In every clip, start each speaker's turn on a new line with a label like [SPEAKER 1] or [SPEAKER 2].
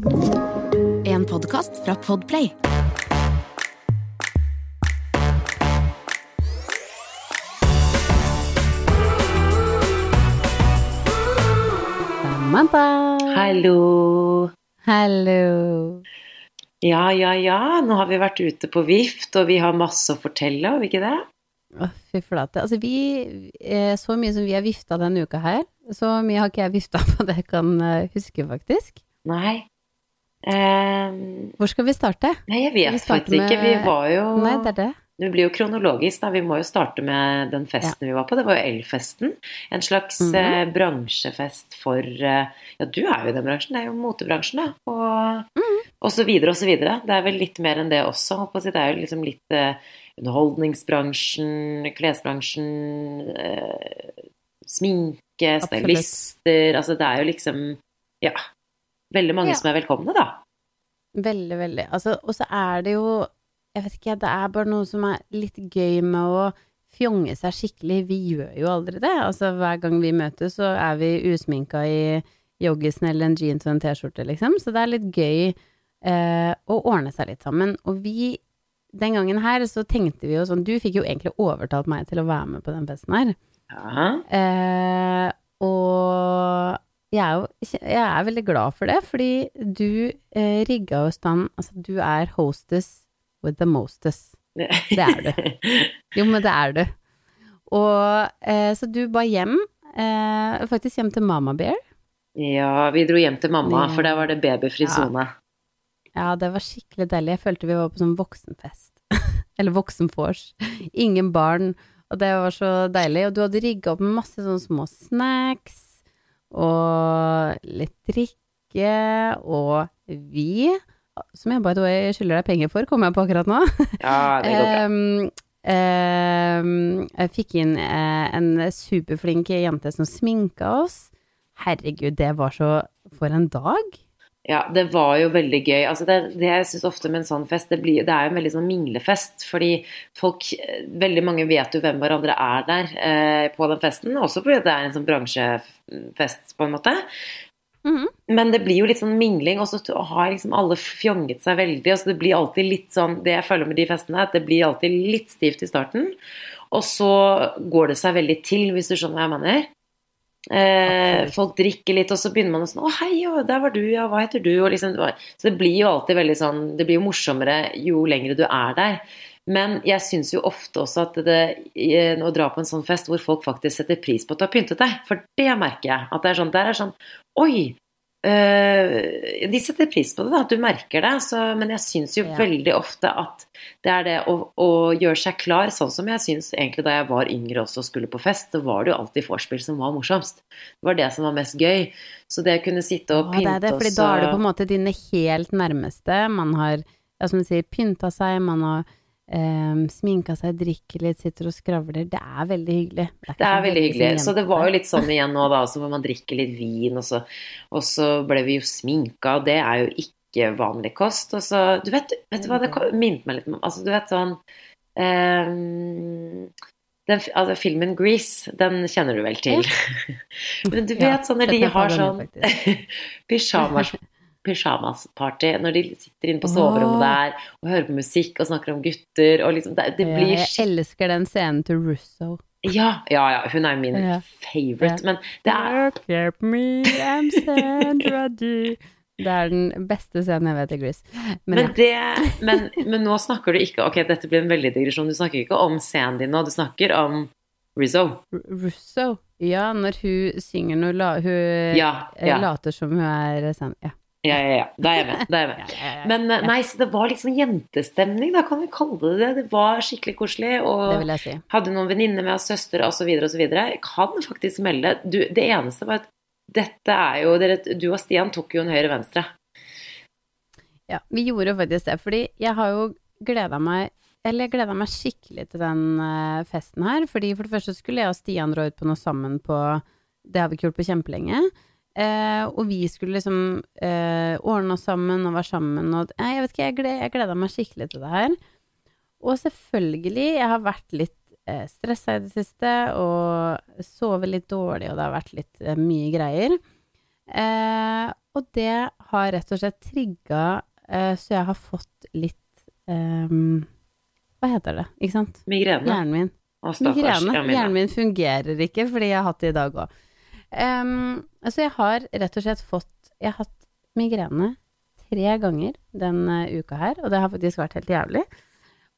[SPEAKER 1] En podkast fra Podplay.
[SPEAKER 2] Samantha.
[SPEAKER 3] Hallo.
[SPEAKER 2] Hallo.
[SPEAKER 3] Ja, ja, ja. Nå har vi vært ute på vift, og vi har masse å fortelle, har vi ikke det?
[SPEAKER 2] Å, fy flate. Altså, vi eh, Så mye som vi har vifta denne uka her, så mye har ikke jeg vifta på det jeg kan eh, huske, faktisk.
[SPEAKER 3] Nei. Ehm,
[SPEAKER 2] Hvor skal vi starte?
[SPEAKER 3] nei, jeg vet faktisk ikke. Vi var jo
[SPEAKER 2] Nei, det er det.
[SPEAKER 3] Det blir jo kronologisk, da. Vi må jo starte med den festen vi var på. Det var jo Elfesten. En slags
[SPEAKER 2] Mhm.
[SPEAKER 3] eh, bransjefest for eh, Ja, du er jo i den bransjen. Det er jo motebransjen, da. Og,
[SPEAKER 2] Mhm.
[SPEAKER 3] og så videre og så videre. Det er vel litt mer enn det også. Det er jo liksom litt eh, underholdningsbransjen, klesbransjen, eh, sminke, stylister Altså det er jo liksom Ja. Veldig mange
[SPEAKER 2] Ja.
[SPEAKER 3] som er velkomne, da.
[SPEAKER 2] Veldig, veldig. Altså, og så er det jo Jeg vet ikke, det er bare noe som er litt gøy med å fjonge seg skikkelig. Vi gjør jo aldri det. Altså, hver gang vi møtes, så er vi usminka i joggisen eller en jeans og en T-skjorte, liksom. Så det er litt gøy eh, å ordne seg litt sammen. Og vi Den gangen her så tenkte vi jo sånn Du fikk jo egentlig overtalt meg til å være med på den festen her.
[SPEAKER 3] Ja.
[SPEAKER 2] Eh, og jeg er jo jeg er veldig glad for det, fordi du eh, rigga jo stand Altså, du er hostess with the mostess. Det er du. Jo, men det er du. Og eh, så du ba hjem, eh, faktisk hjem til Mama Bear.
[SPEAKER 3] Ja, vi dro hjem til mamma, for der var det babyfri
[SPEAKER 2] Ja.
[SPEAKER 3] sone.
[SPEAKER 2] Ja, det var skikkelig deilig. Jeg følte vi var på sånn voksenfest. Eller voksenvors. Ingen barn. Og det var så deilig. Og du hadde rigga opp med masse sånne små snacks og litt drikke, og vi, som jeg by the way skylder deg penger for, kommer jeg på akkurat nå.
[SPEAKER 3] Ja, det går bra.
[SPEAKER 2] Jeg fikk inn eh, en superflink jente som sminka oss. Herregud, det var så For en dag.
[SPEAKER 3] Ja, det var jo veldig gøy. Altså det, det jeg syns ofte med en sånn fest, det, blir, det er jo en veldig sånn minglefest. Fordi folk Veldig mange vet jo hvem hverandre er der eh, på den festen. Også fordi det er en sånn bransjefest, på en måte.
[SPEAKER 2] Mhm.
[SPEAKER 3] Men det blir jo litt sånn mingling, og så har liksom alle fjonget seg veldig. Og så det blir alltid litt sånn Det jeg føler med de festene, at det blir alltid litt stivt i starten. Og så går det seg veldig til, hvis du skjønner hva jeg mener. Eh, folk drikker litt, og så begynner man å sånn Å, hei, å, der var du, ja, hva heter du? Og liksom, så det blir jo alltid veldig sånn Det blir jo morsommere jo lengre du er der. Men jeg syns jo ofte også at det eh, å dra på en sånn fest hvor folk faktisk setter pris på at du har pyntet deg, for det merker jeg. At det er sånn, der er sånn Oi! Eh, de setter pris på det, da, at du merker det. Så, men jeg syns jo
[SPEAKER 2] Ja.
[SPEAKER 3] veldig ofte at det er det å, å gjøre seg klar, sånn som jeg syns egentlig da jeg var yngre også og skulle på fest, så var det jo alltid vorspiel som var morsomst. Det var det som var mest gøy. Så det å kunne sitte og pynte
[SPEAKER 2] det, fordi da er det på en måte dine helt nærmeste. Man har, ja, som du sier, pynta seg, man har eh, sminka seg, drikker litt, sitter og skravler. Det er veldig hyggelig.
[SPEAKER 3] Det
[SPEAKER 2] ikke
[SPEAKER 3] er veldig hyggelig. Så det var jo litt sånn igjen nå, da, så hvor man drikker litt vin, og så, og så ble vi jo sminka, og det er jo ikke vanlig kost. Og så Du vet, vet du hva det ko- minnet meg litt om? Altså, du vet sånn um, den, altså, filmen Grease, den kjenner du vel til? Men du vet
[SPEAKER 2] Ja,
[SPEAKER 3] sånn når de har sånn pyjamas pyjamasparty når de sitter inne på soverommet der og hører på musikk og snakker om gutter og liksom Det, det blir
[SPEAKER 2] jeg elsker den scenen til Russo.
[SPEAKER 3] ja, ja, ja, hun er min
[SPEAKER 2] Ja.
[SPEAKER 3] favorite, men det er
[SPEAKER 2] Help me, I'm Sandra Dee. Det er den beste scenen jeg vet i Grease. Men,
[SPEAKER 3] men, det, men, men nå snakker du ikke Ok, dette blir en veldig digresjon. Du snakker ikke om scenen din nå, du snakker om Rizzo.
[SPEAKER 2] R- Russo. Ja, når hun synger noe la, Hun
[SPEAKER 3] Ja, ja.
[SPEAKER 2] later som hun er Sand... Ja.
[SPEAKER 3] Ja, ja, ja. Da er jeg med. Da er jeg med. Men eh, nei, så det var sånn jentestemning, da kan vi kalle det det. Det var skikkelig koselig. Og
[SPEAKER 2] si.
[SPEAKER 3] hadde noen venninner med oss, søster osv. osv. Kan faktisk melde du, Det eneste var at dette er jo dere, Du og Stian tok jo en høyre-venstre.
[SPEAKER 2] Ja, vi gjorde faktisk det, fordi jeg har jo gleda meg eller jeg gleda meg skikkelig til den eh, festen her. fordi For det første skulle jeg og Stian dra ut på noe sammen på Det har vi ikke gjort på kjempelenge. Eh, og vi skulle liksom eh, ordne oss sammen og være sammen og eh, jeg vet ikke, jeg, gled, jeg gleda meg skikkelig til det her. Og selvfølgelig, jeg har vært litt eh, stressa i det siste og sovet litt dårlig, og det har vært litt eh, mye greier. Eh, og det har rett og slett trigga eh, så jeg har fått litt eh, Hva heter det, ikke sant?
[SPEAKER 3] Migrene.
[SPEAKER 2] Hjernen min. Migrene.
[SPEAKER 3] Ja.
[SPEAKER 2] Hjernen min fungerer ikke, fordi jeg har hatt det i dag òg. Så jeg har rett og slett fått Jeg har hatt migrene tre ganger den eh, uka her, og det har faktisk vært helt jævlig.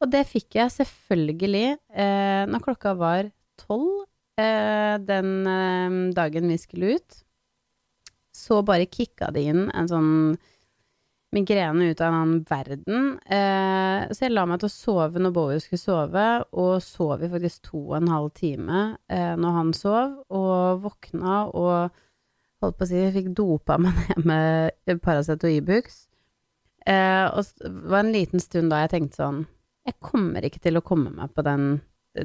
[SPEAKER 2] Og det fikk jeg selvfølgelig eh, når klokka var tolv eh, den eh, dagen vi skulle ut. Så bare kicka det inn en sånn migrene ut av en annen verden. Eh, så jeg la meg til å sove når Bowie skulle sove, og sov i faktisk to og en halv time eh, når han sov, og våkna og holdt på å si jeg fikk dopa meg ned med Paracet og Ibux. Eh, og det var en liten stund da jeg tenkte sånn Jeg kommer ikke til å komme meg på den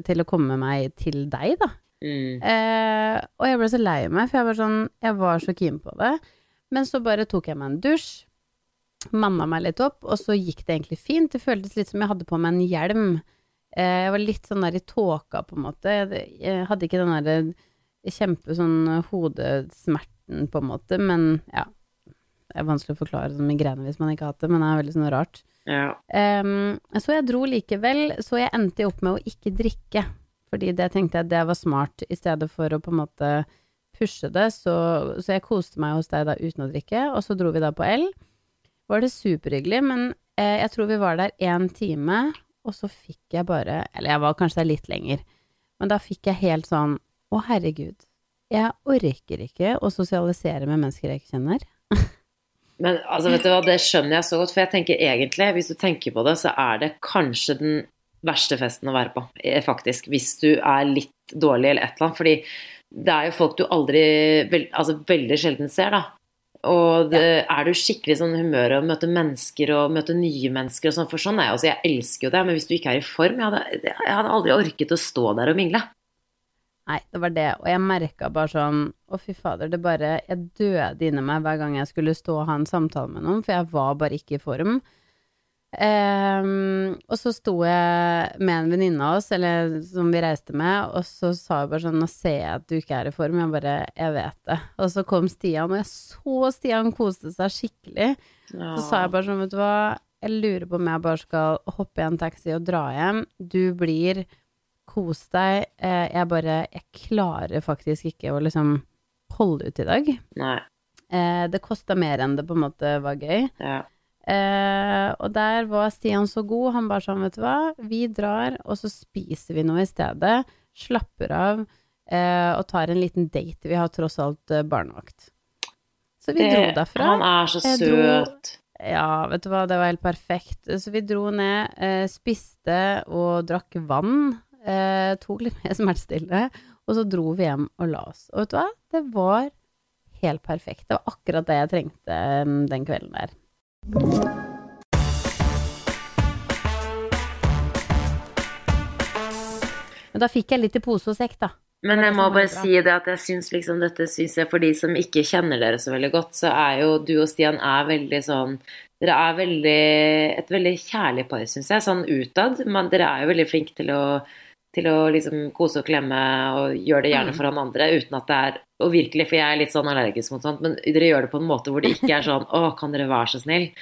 [SPEAKER 2] Til å komme meg til deg, da.
[SPEAKER 3] Mm.
[SPEAKER 2] Eh, og jeg ble så lei meg, for jeg var sånn Jeg var så keen på det. Men så bare tok jeg meg en dusj, manna meg litt opp, og så gikk det egentlig fint. Det føltes litt som jeg hadde på meg en hjelm. Eh, jeg var litt sånn der i tåka, på en måte. Jeg, jeg hadde ikke den derre kjempe sånn hodesmerten, på en måte, men ja. Det er vanskelig å forklare sånn migrene hvis man ikke har hatt det, men det er veldig sånn rart.
[SPEAKER 3] Ja.
[SPEAKER 2] Um, så jeg dro likevel, så jeg endte opp med å ikke drikke. Fordi det tenkte jeg det var smart, i stedet for å på en måte pushe det. Så, så jeg koste meg hos deg da uten å drikke, og så dro vi da på L. Var det superhyggelig, men eh, jeg tror vi var der én time, og så fikk jeg bare Eller jeg var kanskje der litt lenger, men da fikk jeg helt sånn Å, herregud. Jeg orker ikke å sosialisere med mennesker jeg ikke kjenner.
[SPEAKER 3] Men altså, vet du hva, det skjønner jeg så godt, for jeg tenker egentlig, hvis du tenker på det, så er det kanskje den verste festen å være på, eh, faktisk. Hvis du er litt dårlig eller et eller annet. Fordi det er jo folk du aldri Altså veldig sjelden ser, da. Og det, er du skikkelig sånn humør og møter mennesker og møter nye mennesker og sånn, for sånn er jeg også, jeg elsker jo det, men hvis du ikke er i form, jeg hadde, jeg hadde aldri orket å stå der og mingle.
[SPEAKER 2] Nei, det var det, og jeg merka bare sånn Å, fy fader, det bare Jeg døde inni meg hver gang jeg skulle stå og ha en samtale med noen, for jeg var bare ikke i form. Ehm, og så sto jeg med en venninne av oss, eller som vi reiste med, og så sa jeg bare sånn Nå ser jeg at du ikke er i form. Jeg bare Jeg vet det. Og så kom Stian, og jeg så Stian koste seg skikkelig. Så sa jeg bare sånn, vet du hva, jeg lurer på om jeg bare skal hoppe i en taxi og dra hjem. Du blir Kos deg. Eh, jeg bare Jeg klarer faktisk ikke å liksom holde ut i dag.
[SPEAKER 3] Nei.
[SPEAKER 2] Eh, det kosta mer enn det på en måte var gøy.
[SPEAKER 3] Ja.
[SPEAKER 2] Eh, og der var Stian så god. Han bare sånn, vet du hva, vi drar, og så spiser vi noe i stedet. Slapper av eh, og tar en liten date. Vi har tross alt eh, barnevakt. Så vi dro derfra.
[SPEAKER 3] Han er så
[SPEAKER 2] søt. dro-. Ja, vet du hva, det var helt perfekt. Så vi dro ned, eh, spiste og drakk vann. Eh, tok litt mer smertestillende. Og så dro vi hjem og la oss. Og vet du hva, det var helt perfekt. Det var akkurat det jeg trengte eh, den kvelden der. Men da fikk jeg litt i pose og sekk, da.
[SPEAKER 3] Men jeg må bare si det at jeg syns liksom dette syns jeg for de som ikke kjenner dere så veldig godt, så er jo du og Stian er veldig sånn Dere er veldig et veldig kjærlig par, syns jeg, sånn utad. Men dere er jo veldig flinke til å til å liksom kose og klemme og gjøre det gjerne
[SPEAKER 2] Mm.
[SPEAKER 3] foran andre uten at det er Og virkelig, for jeg er litt sånn allergisk mot sånt, men dere gjør det på en måte hvor det ikke er sånn Å, kan dere være så snill?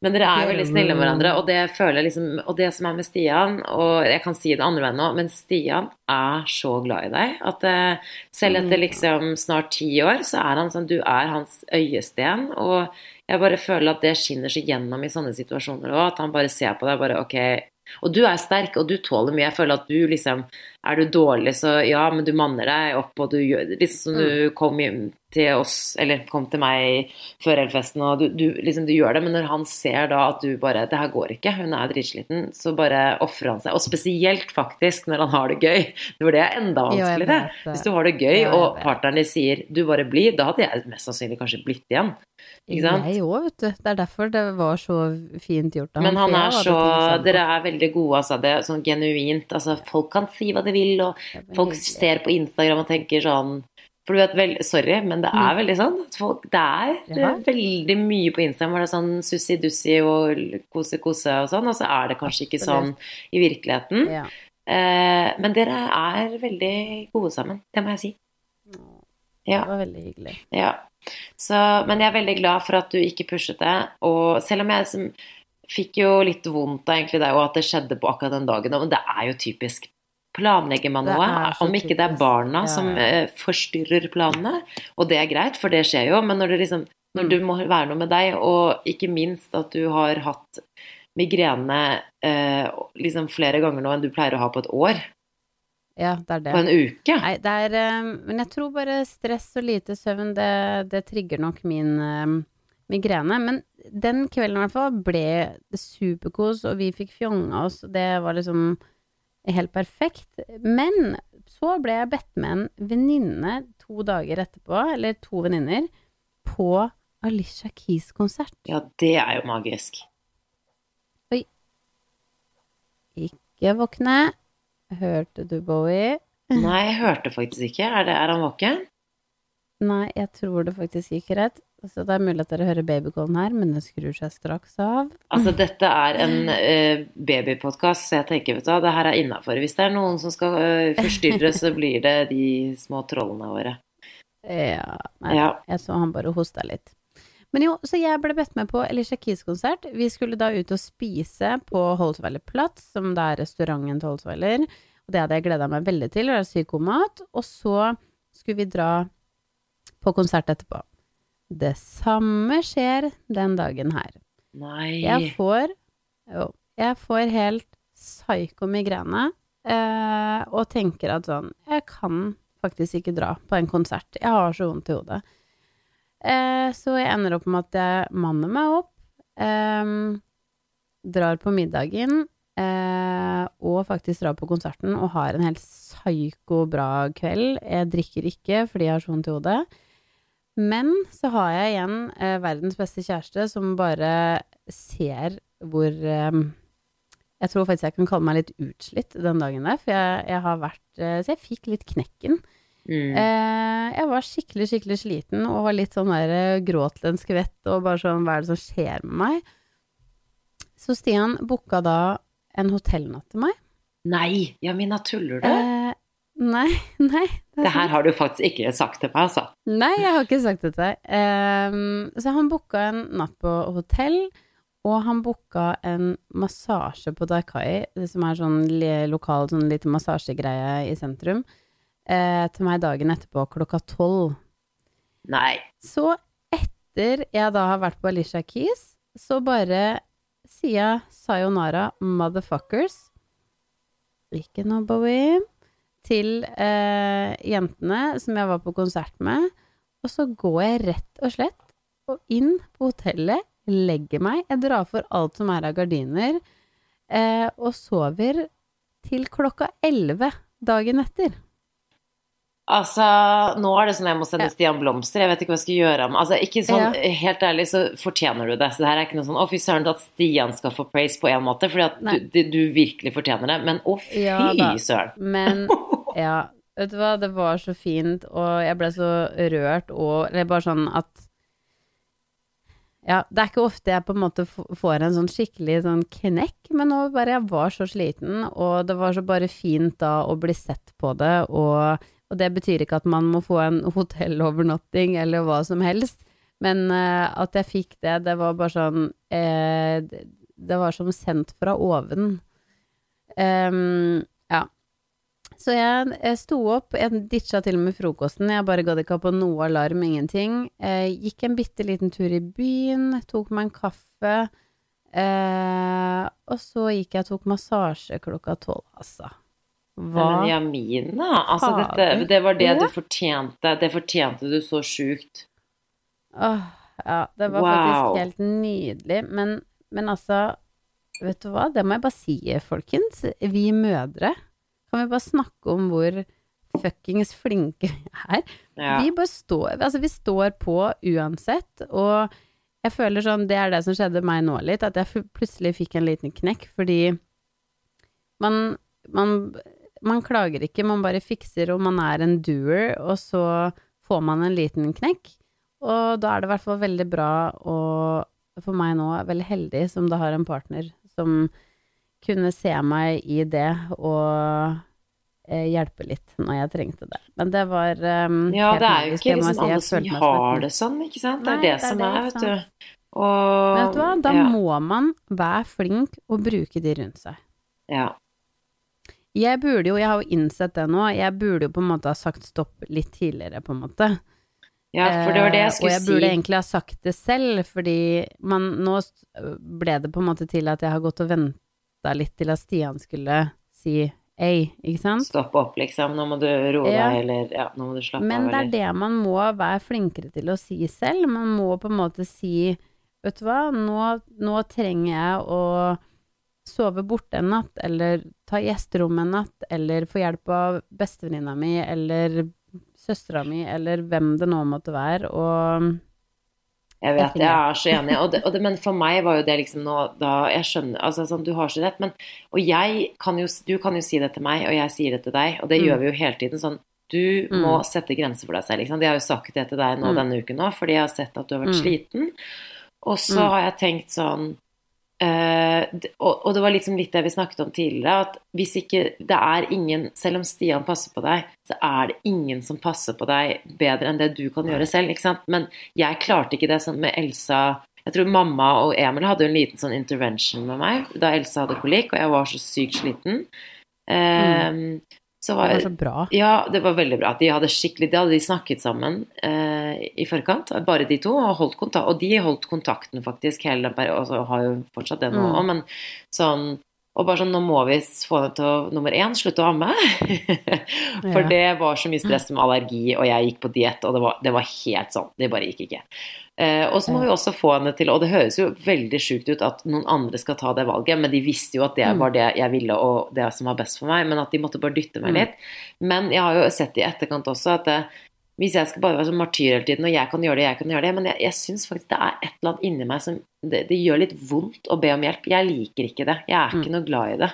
[SPEAKER 3] Men dere er veldig snille med hverandre, og det føler jeg liksom Og det som er med Stian, og jeg kan si det andre veien nå, men Stian er så glad i deg at eh, selv etter
[SPEAKER 2] Mm.
[SPEAKER 3] liksom snart ti år, så er han sånn Du er hans øyesten, og jeg bare føler at det skinner så gjennom i sånne situasjoner òg, at han bare ser på deg bare Ok, og du er sterk, og du tåler mye. Jeg føler at du liksom Er du dårlig, så ja, men du manner deg opp, og du gjør Liksom som du kom hjem til oss, eller kom til meg før elfesten, og du, du liksom du gjør det, men når han ser da at du bare Det her går ikke, hun er dritsliten, så bare ofrer han seg. Og spesielt faktisk når han har det gøy. Det var det er enda vanskeligere. Hvis du har det gøy, og partneren din sier 'du bare blir', da hadde jeg mest sannsynlig kanskje blitt igjen. Ikke sant?
[SPEAKER 2] Jeg òg, vet du. Det er derfor det var så fint gjort av
[SPEAKER 3] Men han er så Dere er veldig gode, altså. Det er sånn genuint. Altså, folk kan si hva de vil, og
[SPEAKER 2] det
[SPEAKER 3] folk
[SPEAKER 2] hyggelig.
[SPEAKER 3] ser på Instagram og tenker sånn For du vet vel, Sorry, men det er veldig sånn folk Det er
[SPEAKER 2] Mm. Ja.
[SPEAKER 3] veldig mye på Instagram hvor det er sånn sussi-dussi og kose-kose og sånn, og så er det kanskje ikke sånn i virkeligheten.
[SPEAKER 2] Ja.
[SPEAKER 3] Eh, men dere er veldig gode sammen, det må jeg si.
[SPEAKER 2] Det var veldig hyggelig.
[SPEAKER 3] ja. Så, men jeg er veldig glad for at du ikke pushet det. Og selv om jeg som, fikk jo litt vondt av egentlig det, og at det skjedde på akkurat den dagen, men det er jo typisk. Planlegger man noe, om ikke det er barna
[SPEAKER 2] Ja,
[SPEAKER 3] som eh, forstyrrer planene, og det er greit, for det skjer jo, men når det liksom når
[SPEAKER 2] Mm.
[SPEAKER 3] du må være noe med deg, og ikke minst at du har hatt migrene eh, liksom flere ganger nå enn du pleier å ha på et år,
[SPEAKER 2] Ja, det er det.
[SPEAKER 3] på en uke.
[SPEAKER 2] Nei, det er eh, Men jeg tror bare stress og lite søvn, det, det trigger nok min eh, migrene. Men den kvelden i hvert fall ble det superkos, og vi fikk fjonga oss, og det var liksom helt perfekt. Men så ble jeg bedt med en venninne to dager etterpå, eller to venninner, på Alicia Keys-konsert.
[SPEAKER 3] Ja, det er jo magisk. Oi.
[SPEAKER 2] Ikke våkne. Hørte du Bowie?
[SPEAKER 3] Nei, jeg hørte faktisk ikke. Er, det, er han våken?
[SPEAKER 2] Nei, jeg tror det faktisk gikk rett. Så det er mulig at dere hører babycallen her, men den skrur seg straks av.
[SPEAKER 3] Altså, dette er en uh, babypodkast, så jeg tenker, vet du hva, det her er innafor. Hvis det er noen som skal uh, forstyrre, så blir det de små trollene våre.
[SPEAKER 2] Ja, nei,
[SPEAKER 3] Ja.
[SPEAKER 2] jeg så han bare hosta litt. Men jo, så jeg ble bedt med på Elisha Keys-konsert. Vi skulle da ut og spise på Holsweiler Platz, som det er restauranten til Holsweiler. Og det hadde jeg gleda meg veldig til, det er psykomat. Og så skulle vi dra på konsert etterpå. Det samme skjer den dagen her.
[SPEAKER 3] Nei
[SPEAKER 2] Jeg får Jo, jeg får helt psyko migrene eh, og tenker at sånn Jeg kan faktisk ikke dra på en konsert. Jeg har så vondt i hodet. Eh, så jeg ender opp med at jeg manner meg opp, eh, drar på middagen eh, og faktisk drar på konserten og har en helt psyko bra kveld. Jeg drikker ikke fordi jeg har så vondt i hodet. Men så har jeg igjen eh, verdens beste kjæreste som bare ser hvor eh, Jeg tror faktisk jeg kan kalle meg litt utslitt den dagen der, for jeg, jeg har vært eh, Så jeg fikk litt knekken.
[SPEAKER 3] Mm.
[SPEAKER 2] Eh, jeg var skikkelig, skikkelig sliten og var litt sånn der eh, gråt til en skvett og bare sånn Hva er det som skjer med meg? Så Stian booka da en hotellnatt til meg.
[SPEAKER 3] Nei, Jamina, tuller du?
[SPEAKER 2] Nei, nei. Det,
[SPEAKER 3] det her har du faktisk ikke sagt til meg, altså.
[SPEAKER 2] Nei, jeg har ikke sagt det til deg. Um, så han booka en natt på hotell, og han booka en massasje på Daikai, som er sånn lokal sånn lite massasjegreie i sentrum, uh, til meg dagen etterpå klokka tolv.
[SPEAKER 3] Nei.
[SPEAKER 2] Så etter jeg da har vært på Alicia Keys, så bare sier jeg sayonara motherfuckers. Ikke noe Bowie. Til eh, jentene som jeg var på konsert med. Og så går jeg rett og slett og inn på hotellet, legger meg, jeg drar for alt som er av gardiner, eh, og sover til klokka elleve dagen etter.
[SPEAKER 3] Altså, nå er det sånn jeg må sende
[SPEAKER 2] Ja.
[SPEAKER 3] Stian blomster. Jeg vet ikke hva jeg skal gjøre. Men altså, ikke sånn, Helt ærlig så fortjener du det. Så det her er ikke noe sånn Å, fy søren at Stian skal få praise på en måte, fordi at du, du, du virkelig fortjener det. Men å, fy
[SPEAKER 2] Ja
[SPEAKER 3] søren.
[SPEAKER 2] Men ja, vet du hva, det var så fint, og jeg ble så rørt, og Eller bare sånn at Ja, det er ikke ofte jeg på en måte får en sånn skikkelig sånn knekk, men nå bare jeg var så sliten, og det var så bare fint da å bli sett på det, og, og det betyr ikke at man må få en hotellovernatting eller hva som helst, men uh, at jeg fikk det, det var bare sånn uh, det, var som sendt fra oven. Um, ja. Så jeg, jeg sto opp, jeg ditcha til og med frokosten, jeg bare gadd ikke ha på noe alarm, ingenting. Jeg gikk en bitte liten tur i byen, tok meg en kaffe, eh, og så gikk jeg og tok massasje klokka tolv, altså. Hva?
[SPEAKER 3] Men Jamina, altså dette, det var det du fortjente. Det fortjente du så sjukt.
[SPEAKER 2] Åh, ja, det var
[SPEAKER 3] Wow.
[SPEAKER 2] faktisk helt nydelig. Men, men altså, vet du hva, det må jeg bare si, folkens. Vi mødre, kan vi bare snakke om hvor fuckings flinke vi er?
[SPEAKER 3] Ja.
[SPEAKER 2] Vi bare står, altså vi står på uansett, og jeg føler sånn, det er det som skjedde meg nå litt, at jeg plutselig fikk en liten knekk, fordi man, man, man klager ikke, man bare fikser, og man er en doer, og så får man en liten knekk, og da er det i hvert fall veldig bra, og for meg nå er veldig heldig som da har en partner som kunne se meg i det, og eh, hjelpe litt når jeg trengte det. Men det var um,
[SPEAKER 3] Ja, det er jo ikke liksom
[SPEAKER 2] si.
[SPEAKER 3] Alle som har det sånn, ikke sant. Det
[SPEAKER 2] Nei,
[SPEAKER 3] er det
[SPEAKER 2] som er det,
[SPEAKER 3] er, vet du. Og
[SPEAKER 2] vet du hva, da
[SPEAKER 3] ja,
[SPEAKER 2] må man være flink og bruke de rundt seg.
[SPEAKER 3] ja.
[SPEAKER 2] Jeg burde jo, jeg har jo innsett det nå, jeg burde jo på en måte ha sagt stopp litt tidligere, på en måte.
[SPEAKER 3] ja, for det var det jeg
[SPEAKER 2] Eh,
[SPEAKER 3] skulle
[SPEAKER 2] Og jeg burde
[SPEAKER 3] si.
[SPEAKER 2] egentlig ha sagt det selv, fordi man, nå ble det på en måte til at jeg har gått og venta litt til at Stian skulle si ei, ikke sant?
[SPEAKER 3] Stopp opp, liksom. Nå må du roe
[SPEAKER 2] Ja.
[SPEAKER 3] deg, eller ja, nå må du slappe
[SPEAKER 2] Men
[SPEAKER 3] av,
[SPEAKER 2] det er
[SPEAKER 3] eller
[SPEAKER 2] det man må være flinkere til å si selv. Man må på en måte si Vet du hva, nå, nå trenger jeg å sove borte en natt, eller ta gjesterom en natt, eller få hjelp av bestevenninna mi, eller søstera mi, eller hvem det nå måtte være, og
[SPEAKER 3] Jeg vet,
[SPEAKER 2] Jeg
[SPEAKER 3] jeg er så enig. Og det, og det, men for meg var jo det liksom nå da Jeg skjønner altså sånn, Du har så rett, men Og jeg kan jo Du kan jo si det til meg, og jeg sier det til deg, og det
[SPEAKER 2] Mm.
[SPEAKER 3] gjør vi jo hele tiden. Sånn Du
[SPEAKER 2] Mm.
[SPEAKER 3] må sette grenser for deg selv. Liksom. Jeg har jo sagt det til deg nå
[SPEAKER 2] Mm.
[SPEAKER 3] denne uken òg, fordi jeg har sett at du har vært
[SPEAKER 2] Mm.
[SPEAKER 3] sliten. Og så
[SPEAKER 2] Mm.
[SPEAKER 3] har jeg tenkt sånn d- og, og det var liksom litt det vi snakket om tidligere, at hvis ikke det er ingen Selv om Stian passer på deg, så er det ingen som passer på deg bedre enn det du kan gjøre selv, ikke sant. Men jeg klarte ikke det sånn med Elsa Jeg tror mamma og Emil hadde en liten sånn intervention med meg da Elsa hadde kolikk, og jeg var så sykt sliten. Eh, Så
[SPEAKER 2] det
[SPEAKER 3] var,
[SPEAKER 2] var så bra.
[SPEAKER 3] ja, det var veldig bra. De hadde skikkelig, de hadde snakket sammen eh, i forkant, bare de to, og holdt kontakt. Og de holdt kontakten faktisk hele den perioden, og så har jo fortsatt det nå
[SPEAKER 2] Mm.
[SPEAKER 3] men sånn og bare sånn, nå må vi få henne til å nummer én, slutte å amme. For det var så mye stress med allergi, og jeg gikk på diett, og det var, det var helt sånn. Det bare gikk ikke. Uh, og så må vi også få henne til Og det høres jo veldig sjukt ut at noen andre skal ta det valget, men de visste jo at det
[SPEAKER 2] Mm.
[SPEAKER 3] var det jeg ville, og det som var best for meg, men at de måtte bare dytte meg
[SPEAKER 2] Mm.
[SPEAKER 3] litt. Men jeg har jo sett i etterkant også at det, hvis jeg skal bare være sånn martyr hele tiden, og jeg kan gjøre det, jeg kan gjøre det, men jeg, jeg syns faktisk det er et eller annet inni meg som det, det gjør litt vondt å be om hjelp. Jeg liker ikke det. Jeg er ikke
[SPEAKER 2] Mm.
[SPEAKER 3] noe glad i det.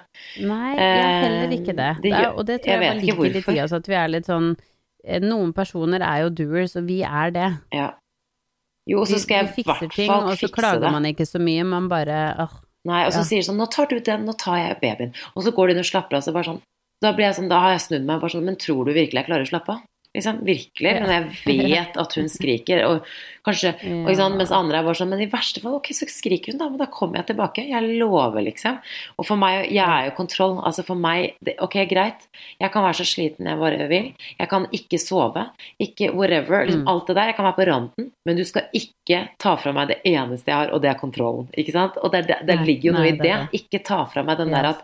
[SPEAKER 2] Nei, jeg er heller ikke det.
[SPEAKER 3] Eh, det
[SPEAKER 2] det
[SPEAKER 3] gjør-
[SPEAKER 2] og det tror
[SPEAKER 3] jeg
[SPEAKER 2] jeg, man
[SPEAKER 3] ikke
[SPEAKER 2] litt i oss, at vi er litt sånn eh, Noen personer er jo doers, og vi er det.
[SPEAKER 3] Ja. Jo, og så skal jeg i hvert
[SPEAKER 2] ting,
[SPEAKER 3] fall
[SPEAKER 2] og så klager
[SPEAKER 3] det.
[SPEAKER 2] man ikke så mye, man bare åh,
[SPEAKER 3] Nei, og så
[SPEAKER 2] Ja.
[SPEAKER 3] sier de sånn Nå tar du den, nå tar jeg babyen. Og så går de inn og slapper av. Så bare sånn Da blir jeg sånn, da har jeg snudd meg bare sånn Men tror du virkelig jeg klarer å slappe av? Liksom, virkelig. Men jeg vet at hun skriker, og kanskje og ikke sant, Mens andre er bare sånn Men i verste fall, ok, så skriker hun, da. Men da kommer jeg tilbake. Jeg lover, liksom. Og for meg, jeg er jo kontroll. Altså for meg det, Ok, greit. Jeg kan være så sliten jeg bare vil. Jeg kan ikke sove. Ikke whatever. Liksom,
[SPEAKER 2] Mm.
[SPEAKER 3] Alt det der. Jeg kan være på randen. Men du skal ikke ta fra meg det eneste jeg har, og det er kontrollen. Ikke sant? Og det, det, det ligger jo noe i
[SPEAKER 2] det.
[SPEAKER 3] Ikke ta fra meg den der at.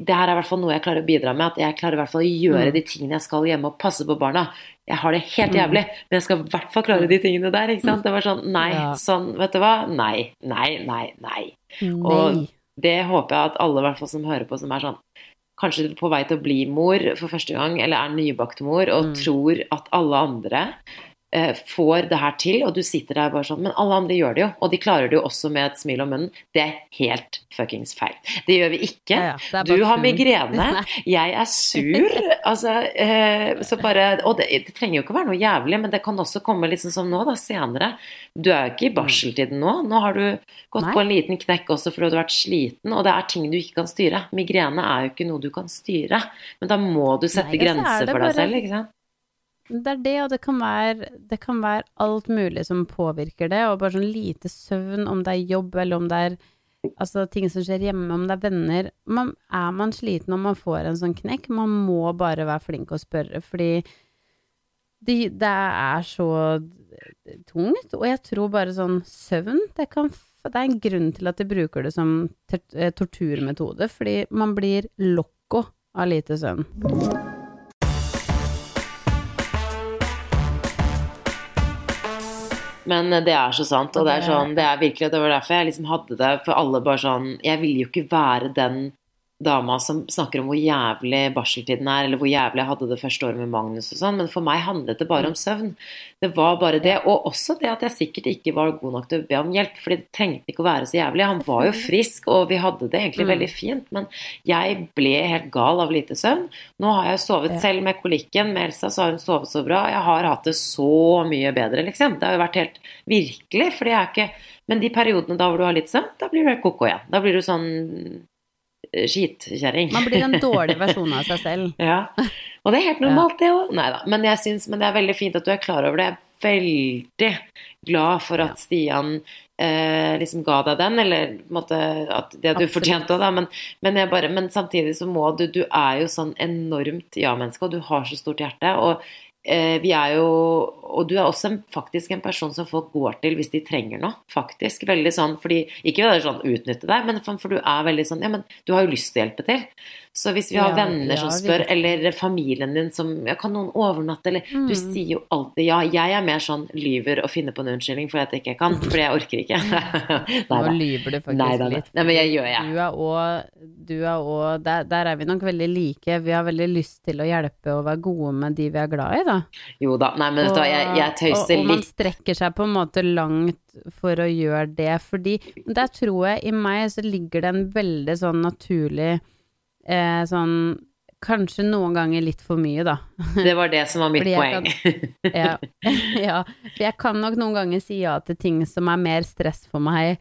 [SPEAKER 3] Det her er i hvert fall noe jeg klarer å bidra med. At jeg klarer i hvert fall å gjøre
[SPEAKER 2] Mm.
[SPEAKER 3] de tingene jeg skal hjemme og passe på barna. Jeg har det helt
[SPEAKER 2] Mm.
[SPEAKER 3] jævlig, men jeg skal i hvert fall klare de tingene der. ikke sant? Det var sånn nei,
[SPEAKER 2] Ja.
[SPEAKER 3] sånn, vet du hva? Nei, nei, nei, nei. Og det håper jeg at alle i hvert fall som hører på, som er sånn kanskje på vei til å bli mor for første gang, eller er nybakt mor, og
[SPEAKER 2] Mm.
[SPEAKER 3] tror at alle andre får det her til, og du sitter der bare sånn Men alle andre gjør det jo, og de klarer det jo også med et smil om munnen. Det er helt fuckings feil. Det gjør vi ikke.
[SPEAKER 2] Ja, ja,
[SPEAKER 3] Du har migrene, jeg er sur. Altså, eh, så bare Og det, det trenger jo ikke være noe jævlig, men det kan også komme liksom som nå, da, senere. Du er jo ikke i barseltiden nå. Nå har du gått
[SPEAKER 2] Nei.
[SPEAKER 3] på en liten knekk også fordi du har vært sliten, og det er ting du ikke kan styre. Migrene er jo ikke noe du kan styre, men da må du sette
[SPEAKER 2] Nei, er
[SPEAKER 3] grenser for deg
[SPEAKER 2] bare-
[SPEAKER 3] selv, ikke sant?
[SPEAKER 2] Det er det, og det kan, være, det kan være alt mulig som påvirker det, og bare sånn lite søvn, om det er jobb, eller om det er altså, ting som skjer hjemme, om det er venner. Man, er man sliten og man får en sånn knekk, man må bare være flink og spørre, fordi det, det er så tungt, og jeg tror bare sånn søvn, det kan det er en grunn til at de bruker det som eh, torturmetode, fordi man blir lokko av lite søvn.
[SPEAKER 3] Men eh, det er så sant, og det er sånn, det er virkelig, det var derfor jeg liksom hadde det, for alle bare sånn, jeg ville jo ikke være den dama som snakker om hvor jævlig barseltiden er, eller hvor jævlig jeg hadde det første året med Magnus og sånn, men for meg handlet det bare om søvn. Det var bare det, og også det at jeg sikkert ikke var god nok til å be om hjelp, for det trengte ikke å være så jævlig. Han var jo frisk, og vi hadde det egentlig
[SPEAKER 2] Mm.
[SPEAKER 3] veldig fint, men jeg ble helt gal av lite søvn. Nå har jeg sovet selv med kolikken, med Elsa så har hun sovet så bra, jeg har hatt det så mye bedre, liksom. Det har jo vært helt virkelig, for det er ikke Men de periodene da hvor du har litt søvn, da blir du helt koko igjen. Da blir du sånn skitkjerring.
[SPEAKER 2] Man blir en dårlig versjon av seg selv.
[SPEAKER 3] Ja. Og det er helt normalt, det òg. Nei da. Men jeg syns men det er veldig fint at du er klar over det. Jeg er veldig glad for at Stian eh, liksom ga deg den, eller måtte, at det du
[SPEAKER 2] Absolutt.
[SPEAKER 3] fortjente òg, da. Men, men, jeg bare, men samtidig så må du Du er jo sånn enormt ja-menneske, og du har så stort hjerte. Og eh, vi er jo Og du er også en, faktisk en person som folk går til hvis de trenger noe. Faktisk. Veldig sånn fordi Ikke å sånn utnytte deg, men for, for du er veldig sånn Ja, men du har jo lyst til å hjelpe til. Så hvis vi har
[SPEAKER 2] Ja,
[SPEAKER 3] venner som spør, eller familien din som ja, Kan noen overnatte, eller Du
[SPEAKER 2] Mm.
[SPEAKER 3] sier jo alltid ja. Jeg er mer sånn lyver og finner på en unnskyldning for at jeg ikke kan, fordi jeg orker ikke. Nei
[SPEAKER 2] Nå lyver du faktisk
[SPEAKER 3] Nei da.
[SPEAKER 2] litt.
[SPEAKER 3] Nei, men jeg gjør jeg.
[SPEAKER 2] Du er òg Du er òg der, der er vi nok veldig like. Vi har veldig lyst til å hjelpe og være gode med de vi er glad i, da.
[SPEAKER 3] Jo da. Nei, men vet du hva, jeg, jeg
[SPEAKER 2] og,
[SPEAKER 3] litt.
[SPEAKER 2] og man strekker seg på en måte langt for å gjøre det, fordi der tror jeg i meg så ligger det en veldig sånn naturlig eh, sånn Kanskje noen ganger litt for mye, da.
[SPEAKER 3] Det var det som var mitt poeng. Kan.
[SPEAKER 2] Ja. ja. For jeg kan nok noen ganger si ja til ting som er mer stress for meg,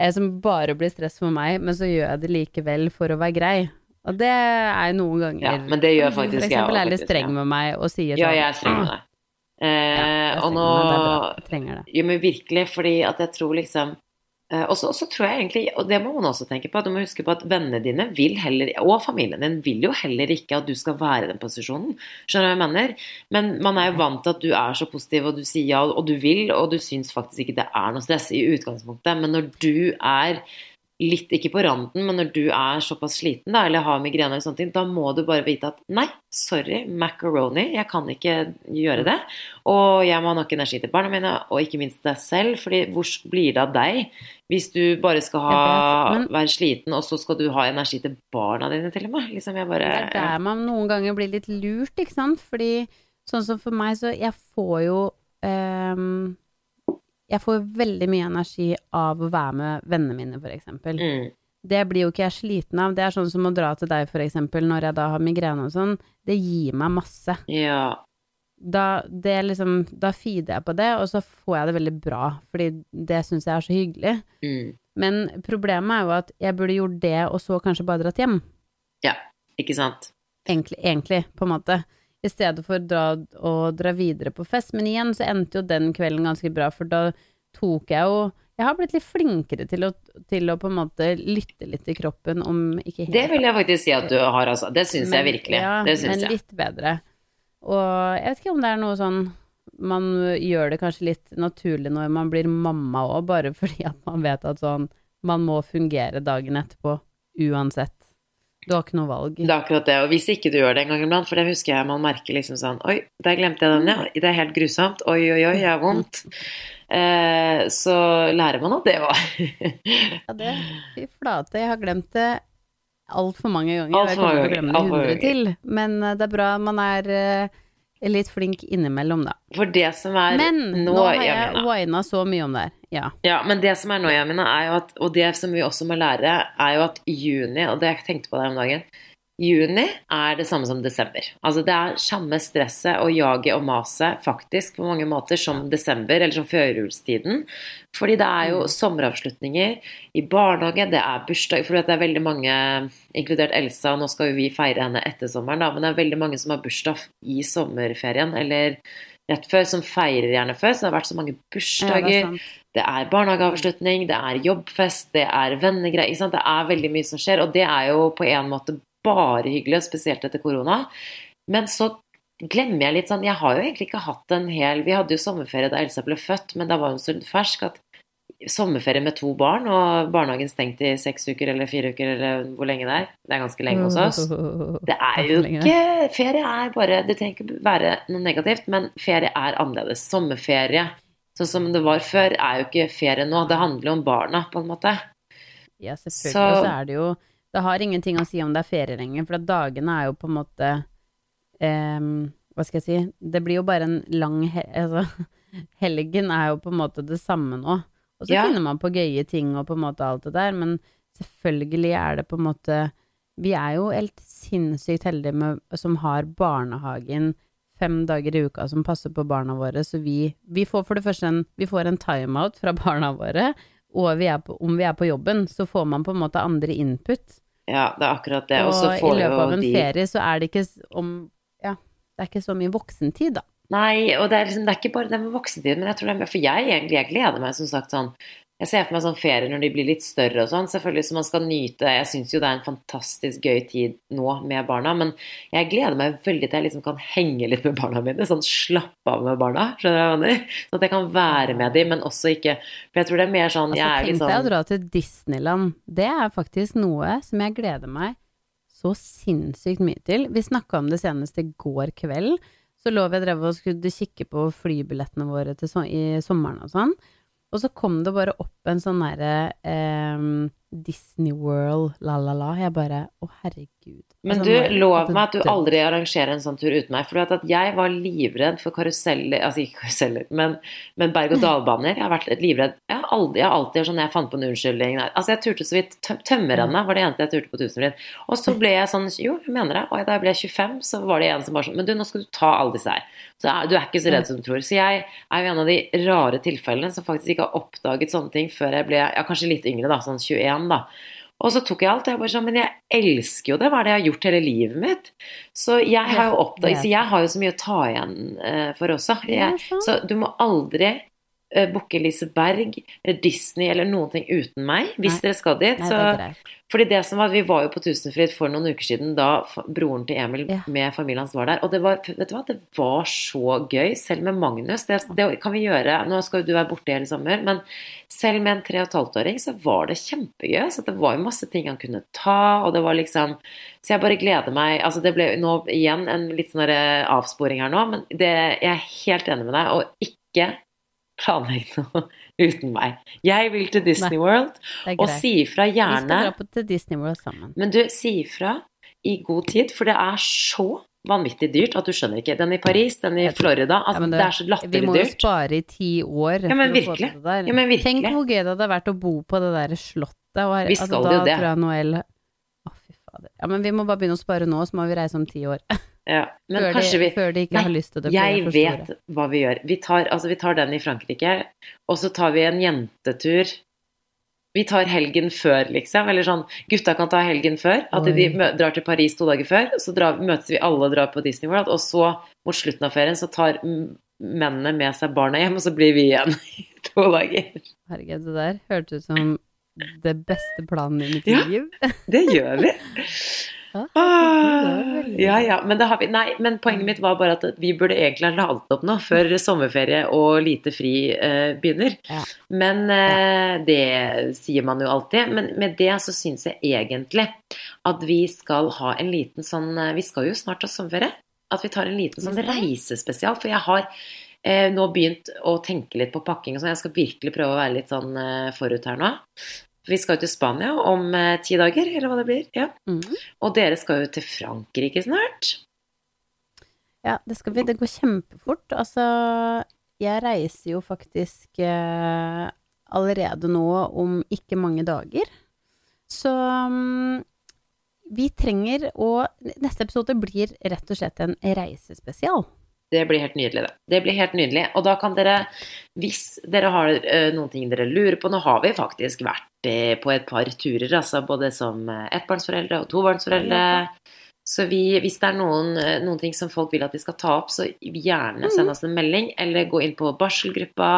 [SPEAKER 2] eh, som bare blir stress for meg, men så gjør jeg det likevel for å være grei. Og det er noen ganger
[SPEAKER 3] Ja, men det gjør faktisk jeg òg.
[SPEAKER 2] for eksempel
[SPEAKER 3] er
[SPEAKER 2] er litt streng med meg og sier sånn
[SPEAKER 3] Ja, jeg er streng med deg. Eh,
[SPEAKER 2] ja,
[SPEAKER 3] og nå
[SPEAKER 2] er trenger det.
[SPEAKER 3] Jo, men virkelig, fordi at jeg tror liksom eh, og så tror jeg egentlig, og det må man også tenke på, du må huske på at vennene dine vil heller, og familien din vil jo heller ikke at du skal være i den posisjonen. Skjønner du hva jeg mener? Men man er jo vant til at du er så positiv, og du sier ja, og du vil, og du syns faktisk ikke det er noe stress i utgangspunktet. Men når du er litt, ikke på randen, men når du er såpass sliten da, eller har migrene eller sånne ting, da må du bare vite at nei, sorry, macaroni, jeg kan ikke gjøre det. Og jeg må ha nok energi til barna mine, og ikke minst deg selv, fordi hvor blir det av deg hvis du bare skal ha,
[SPEAKER 2] vet, men-
[SPEAKER 3] være sliten, og så skal du ha energi til barna dine til og med? Liksom, jeg bare
[SPEAKER 2] Det er der man noen ganger blir litt lurt, ikke sant? Fordi sånn som for meg, så jeg får jo ehm, Jeg får veldig mye energi av å være med vennene mine, for eksempel.
[SPEAKER 3] mm,
[SPEAKER 2] Det blir jo ikke jeg sliten av. Det er sånn som å dra til deg, for eksempel, når jeg da har migrene og sånn. Det gir meg masse.
[SPEAKER 3] Ja.
[SPEAKER 2] Da, det liksom, da feeder jeg på det, og så får jeg det veldig bra, fordi det syns jeg er så hyggelig.
[SPEAKER 3] Mm,
[SPEAKER 2] Men problemet er jo at jeg burde gjort det, og så kanskje bare dratt hjem.
[SPEAKER 3] ja. Ikke sant?
[SPEAKER 2] egentlig, egentlig, på en måte. I stedet for å dra, å dra videre på fest. Men igjen så endte jo den kvelden ganske bra, for da tok jeg jo Jeg har blitt litt flinkere til å, til å på en måte lytte litt til kroppen, om ikke helt
[SPEAKER 3] Det vil jeg faktisk si at du har, altså. Det syns jeg virkelig.
[SPEAKER 2] Ja,
[SPEAKER 3] det syns
[SPEAKER 2] men litt bedre. Og jeg vet ikke om det er noe sånn Man gjør det kanskje litt naturlig når man blir mamma òg, bare fordi at man vet at sånn Man må fungere dagen etterpå uansett. Du har ikke noe valg.
[SPEAKER 3] Det er akkurat det. Og hvis ikke du gjør det en gang iblant, for det husker jeg man merker liksom sånn Oi, der glemte jeg den, ja. Det er helt grusomt. Oi, oi, oi, jeg har vondt. Eh, så lærer man at det var
[SPEAKER 2] Ja, det Fy flate, jeg har glemt det altfor mange ganger.
[SPEAKER 3] Alt
[SPEAKER 2] jeg
[SPEAKER 3] for
[SPEAKER 2] kommer
[SPEAKER 3] mange
[SPEAKER 2] til å glemme
[SPEAKER 3] ganger,
[SPEAKER 2] det hundre til. Men eh, det er bra man er eh, litt flink innimellom, da.
[SPEAKER 3] For det som er
[SPEAKER 2] Men
[SPEAKER 3] nå,
[SPEAKER 2] nå har jeg
[SPEAKER 3] Jamina.
[SPEAKER 2] wina så mye om det her. Ja.
[SPEAKER 3] Ja, men det som er nå, Jamina, er jo at Og det som vi også må lære, er jo at juni, og det jeg tenkte på der om dagen Juni er det samme som desember. Altså det er samme stresset og jaget og maset faktisk på mange måter som desember, eller som førjulstiden. Fordi det er jo
[SPEAKER 2] Mm.
[SPEAKER 3] sommeravslutninger i barnehage, det er bursdag For det er veldig mange, inkludert Elsa, nå skal jo vi feire henne etter sommeren, da, men det er veldig mange som har bursdag i sommerferien, eller rett før, som feirer gjerne før. Så det har vært så mange
[SPEAKER 2] Ja, det
[SPEAKER 3] bursdager. Det er barnehageavslutning, det er jobbfest, det er vennegreier. Det er veldig mye som skjer, og det er jo på en måte bare hyggelig, spesielt etter korona. Men så glemmer jeg litt sånn Jeg har jo egentlig ikke hatt en hel Vi hadde jo sommerferie da Elsa ble født, men da var hun så fersk at sommerferie med to barn, og barnehagen stengt i seks uker eller fire uker, eller hvor lenge det er. Det er ganske lenge hos oss. Det er jo ikke Ferie er bare Det trenger ikke være noe negativt, men ferie er annerledes. Sommerferie, sånn som det var før, er jo ikke ferie nå. Det handler jo om barna, på en måte.
[SPEAKER 2] Ja, selvfølgelig.
[SPEAKER 3] Så-
[SPEAKER 2] så er det jo Det har ingenting å si om det er ferie lenger, for dagene er jo på en måte um, Hva skal jeg si Det blir jo bare en lang he Altså, helgen er jo på en måte det samme nå. Og så
[SPEAKER 3] Ja.
[SPEAKER 2] finner man på gøye ting og på en måte alt det der, men selvfølgelig er det på en måte Vi er jo helt sinnssykt heldige med, som har barnehagen fem dager i uka som passer på barna våre, så vi, vi får for det første en, vi får en timeout fra barna våre, og vi er på, om vi er på jobben, så får man på en måte andre input.
[SPEAKER 3] Ja, det er akkurat det.
[SPEAKER 2] Og
[SPEAKER 3] Og så
[SPEAKER 2] i løpet av en
[SPEAKER 3] de
[SPEAKER 2] ferie så er det ikke om Ja, det er ikke så mye voksentid, da.
[SPEAKER 3] Nei, og det er, liksom, det er ikke bare det med voksentid, men jeg tror det er For jeg egentlig jeg gleder meg som sagt sånn Jeg ser for meg sånn ferie når de blir litt større og sånn, selvfølgelig så man skal nyte Jeg syns jo det er en fantastisk gøy tid nå med barna, men jeg gleder meg veldig til jeg liksom kan henge litt med barna mine. Sånn slappe av med barna, skjønner du hva jeg mener? Sånn at jeg kan være med dem, men også ikke For jeg tror det er mer sånn
[SPEAKER 2] Altså,
[SPEAKER 3] Jeg er
[SPEAKER 2] tenk deg å
[SPEAKER 3] sånn
[SPEAKER 2] dra til Disneyland. Det er faktisk noe som jeg gleder meg så sinnssykt mye til. Vi snakka om det senest i går kveld. Så lå vi og drev og skulle kikke på flybillettene våre til i sommeren og sånn. Og så kom det bare opp en sånn derre ehm, Disney World, la-la-la. Jeg bare Å, herregud.
[SPEAKER 3] Men
[SPEAKER 2] Altså,
[SPEAKER 3] du, lov meg at du aldri arrangerer en sånn tur uten meg. For du vet at jeg var livredd for karuseller Altså ikke karuseller, men, men berg-og-dal-baner. Jeg har vært livredd. Jeg har aldri, jeg har alltid sånn Jeg fant på en unnskyldning. der. Altså, jeg turte så vidt tøm Tømmerrennet var det eneste jeg turte på Tusenfryd. Og så ble jeg sånn Jo, jeg mener det. Og da jeg ble 25, så var det en som var sånn Men du, nå skal du ta alle disse her. Så du er ikke så redd som du tror. Så jeg er jo en av de rare tilfellene som faktisk ikke har oppdaget sånne ting før jeg ble ja, kanskje litt yngre, da, sånn 21, da. Og så tok jeg alt. Jeg bare sånn, Men jeg elsker jo det. Hva er det jeg har gjort hele livet mitt? Så jeg har jo oppdaget Så jeg har jo så mye å ta igjen eh, for også. Jeg, så du må aldri uh, booke Liseberg eller Disney eller noen ting uten meg hvis
[SPEAKER 2] Nei.
[SPEAKER 3] dere skal dit.
[SPEAKER 2] Nei,
[SPEAKER 3] så, fordi det som var, Vi var jo på Tusenfryd for noen uker siden da broren til Emil
[SPEAKER 2] Ja.
[SPEAKER 3] med familien hans var der. Og det var, vet du hva, det var så gøy, selv med Magnus. Det, det kan vi gjøre. Nå skal jo du være borte hele sommer, men selv med en tre og et halvt åring så var det kjempegøy. Så det var jo masse ting han kunne ta, og det var liksom Så jeg bare gleder meg Altså det ble nå igjen en litt sånn avsporing her nå, men det, jeg er helt enig med deg, og ikke planlegg noe uten meg. Jeg vil til Disney
[SPEAKER 2] Nei.
[SPEAKER 3] World, og si ifra
[SPEAKER 2] Vi skal dra på til Disney World sammen.
[SPEAKER 3] men du, si ifra i god tid, for det er så vanvittig dyrt at du skjønner ikke. Den i Paris, den i Florida, altså
[SPEAKER 2] Ja, det,
[SPEAKER 3] det, er så
[SPEAKER 2] Vi
[SPEAKER 3] latterlig
[SPEAKER 2] må jo spare i ti år
[SPEAKER 3] Ja, men virkelig. Ja, men virkelig.
[SPEAKER 2] Tenk hvor gøy det hadde vært å bo på det der slottet. Og
[SPEAKER 3] vi skal altså,
[SPEAKER 2] da
[SPEAKER 3] jo det.
[SPEAKER 2] tror jeg Noel fader. Ja, men vi må bare begynne å spare nå, så må vi reise om ti år.
[SPEAKER 3] Ja, men
[SPEAKER 2] før,
[SPEAKER 3] kanskje
[SPEAKER 2] de,
[SPEAKER 3] vi
[SPEAKER 2] før de ikke
[SPEAKER 3] Nei,
[SPEAKER 2] har lyst til det. de
[SPEAKER 3] Jeg vet hva vi gjør. Vi tar, altså, vi tar den i Frankrike, og så tar vi en jentetur. Vi tar helgen før, liksom. Eller sånn Gutta kan ta helgen før. At de
[SPEAKER 2] Oi.
[SPEAKER 3] mø- drar til Paris to dager før. Så drar, møtes vi alle og drar på Disney World. Og så, mot slutten av ferien, så tar mennene med seg barna hjem, og så blir vi igjen i to dager.
[SPEAKER 2] Herregud, det der hørtes ut som det beste planen i mitt
[SPEAKER 3] Ja.
[SPEAKER 2] liv.
[SPEAKER 3] Det gjør vi.
[SPEAKER 2] Ja,
[SPEAKER 3] Ah, ja, ja, men, det har vi, nei, men poenget mitt var bare at vi burde egentlig ha ladet opp nå før sommerferie og lite fri eh, begynner.
[SPEAKER 2] Ja.
[SPEAKER 3] Men eh, det sier man jo alltid. Men med det så syns jeg egentlig at vi skal ha en liten sånn eh, Vi skal jo snart ha sommerferie. At vi tar en liten sånn reisespesial. For jeg har eh, nå begynt å tenke litt på pakking og sånn. Jeg skal virkelig prøve å være litt sånn eh, forut her nå. Vi skal jo til Spania om eh, ti dager, eller hva det blir. Ja.
[SPEAKER 2] Mm.
[SPEAKER 3] Og dere skal jo til Frankrike snart.
[SPEAKER 2] Ja, det skal vi. Det går kjempefort. Altså, jeg reiser jo faktisk eh, allerede nå om ikke mange dager. Så um, vi trenger å Neste episode blir rett og slett en reisespesial.
[SPEAKER 3] Det blir helt nydelig, det. Det blir helt nydelig. Og da kan dere, hvis dere har eh, noen ting dere lurer på Nå har vi faktisk vært eh, på et par turer, altså både som eh, ettbarnsforeldre og tobarnsforeldre. Så vi, hvis det er noen, eh, noen ting som folk vil at vi skal ta opp, så gjerne send oss en melding, eller gå inn på barselgruppa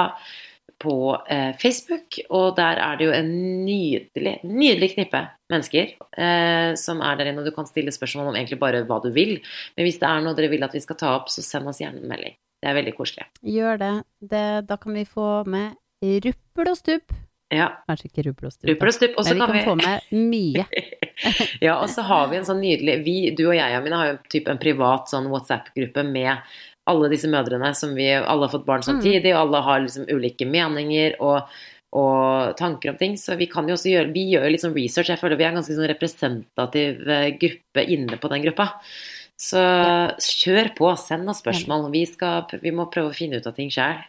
[SPEAKER 3] på eh, Facebook, og der er det jo en nydelig, nydelig knippe mennesker eh, som er der inne, og du kan stille spørsmål om egentlig bare hva du vil. Men hvis det er noe dere vil at vi skal ta opp, så send oss gjerne en melding. Det er veldig koselig.
[SPEAKER 2] Gjør det. det. Da kan vi få med ruppel og stupp.
[SPEAKER 3] Ja,
[SPEAKER 2] Kanskje ikke ruppel og
[SPEAKER 3] stup. og
[SPEAKER 2] men vi
[SPEAKER 3] kan vi
[SPEAKER 2] få med mye.
[SPEAKER 3] Ja, og så har vi en sånn nydelig vi, Du og jeg, Amina, har jo typ en privat sånn WhatsApp-gruppe med alle disse mødrene som vi alle har fått barn samtidig, og alle har liksom ulike meninger og, og tanker om ting. Så vi kan jo også gjøre Vi gjør jo litt sånn research. Jeg føler vi er en ganske sånn representativ eh, gruppe inne på den gruppa. Så kjør på, send oss spørsmål. Vi, skal, vi må prøve å finne ut av ting sjøl.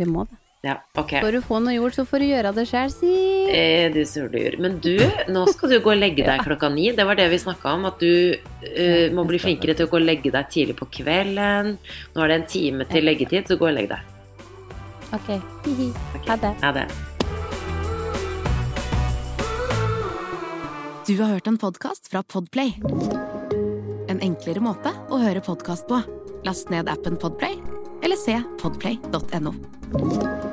[SPEAKER 2] Vi må det.
[SPEAKER 3] Ja, ok.
[SPEAKER 2] For du få noe gjort, så får du gjøre det sjøl, si.
[SPEAKER 3] Eh, du surdyr. Men du, nå skal du gå og legge deg klokka ni. Det var det vi snakka om. At du uh, må bli flinkere til å gå og legge deg tidlig på kvelden. Nå er det en time til leggetid, så gå og legg deg.
[SPEAKER 2] Ok. Hihi. Ha det.
[SPEAKER 3] Ha det.
[SPEAKER 1] Du har hørt en podkast fra Podplay. En enklere måte å høre podkast på. Last ned appen Podplay, eller se podplay.no.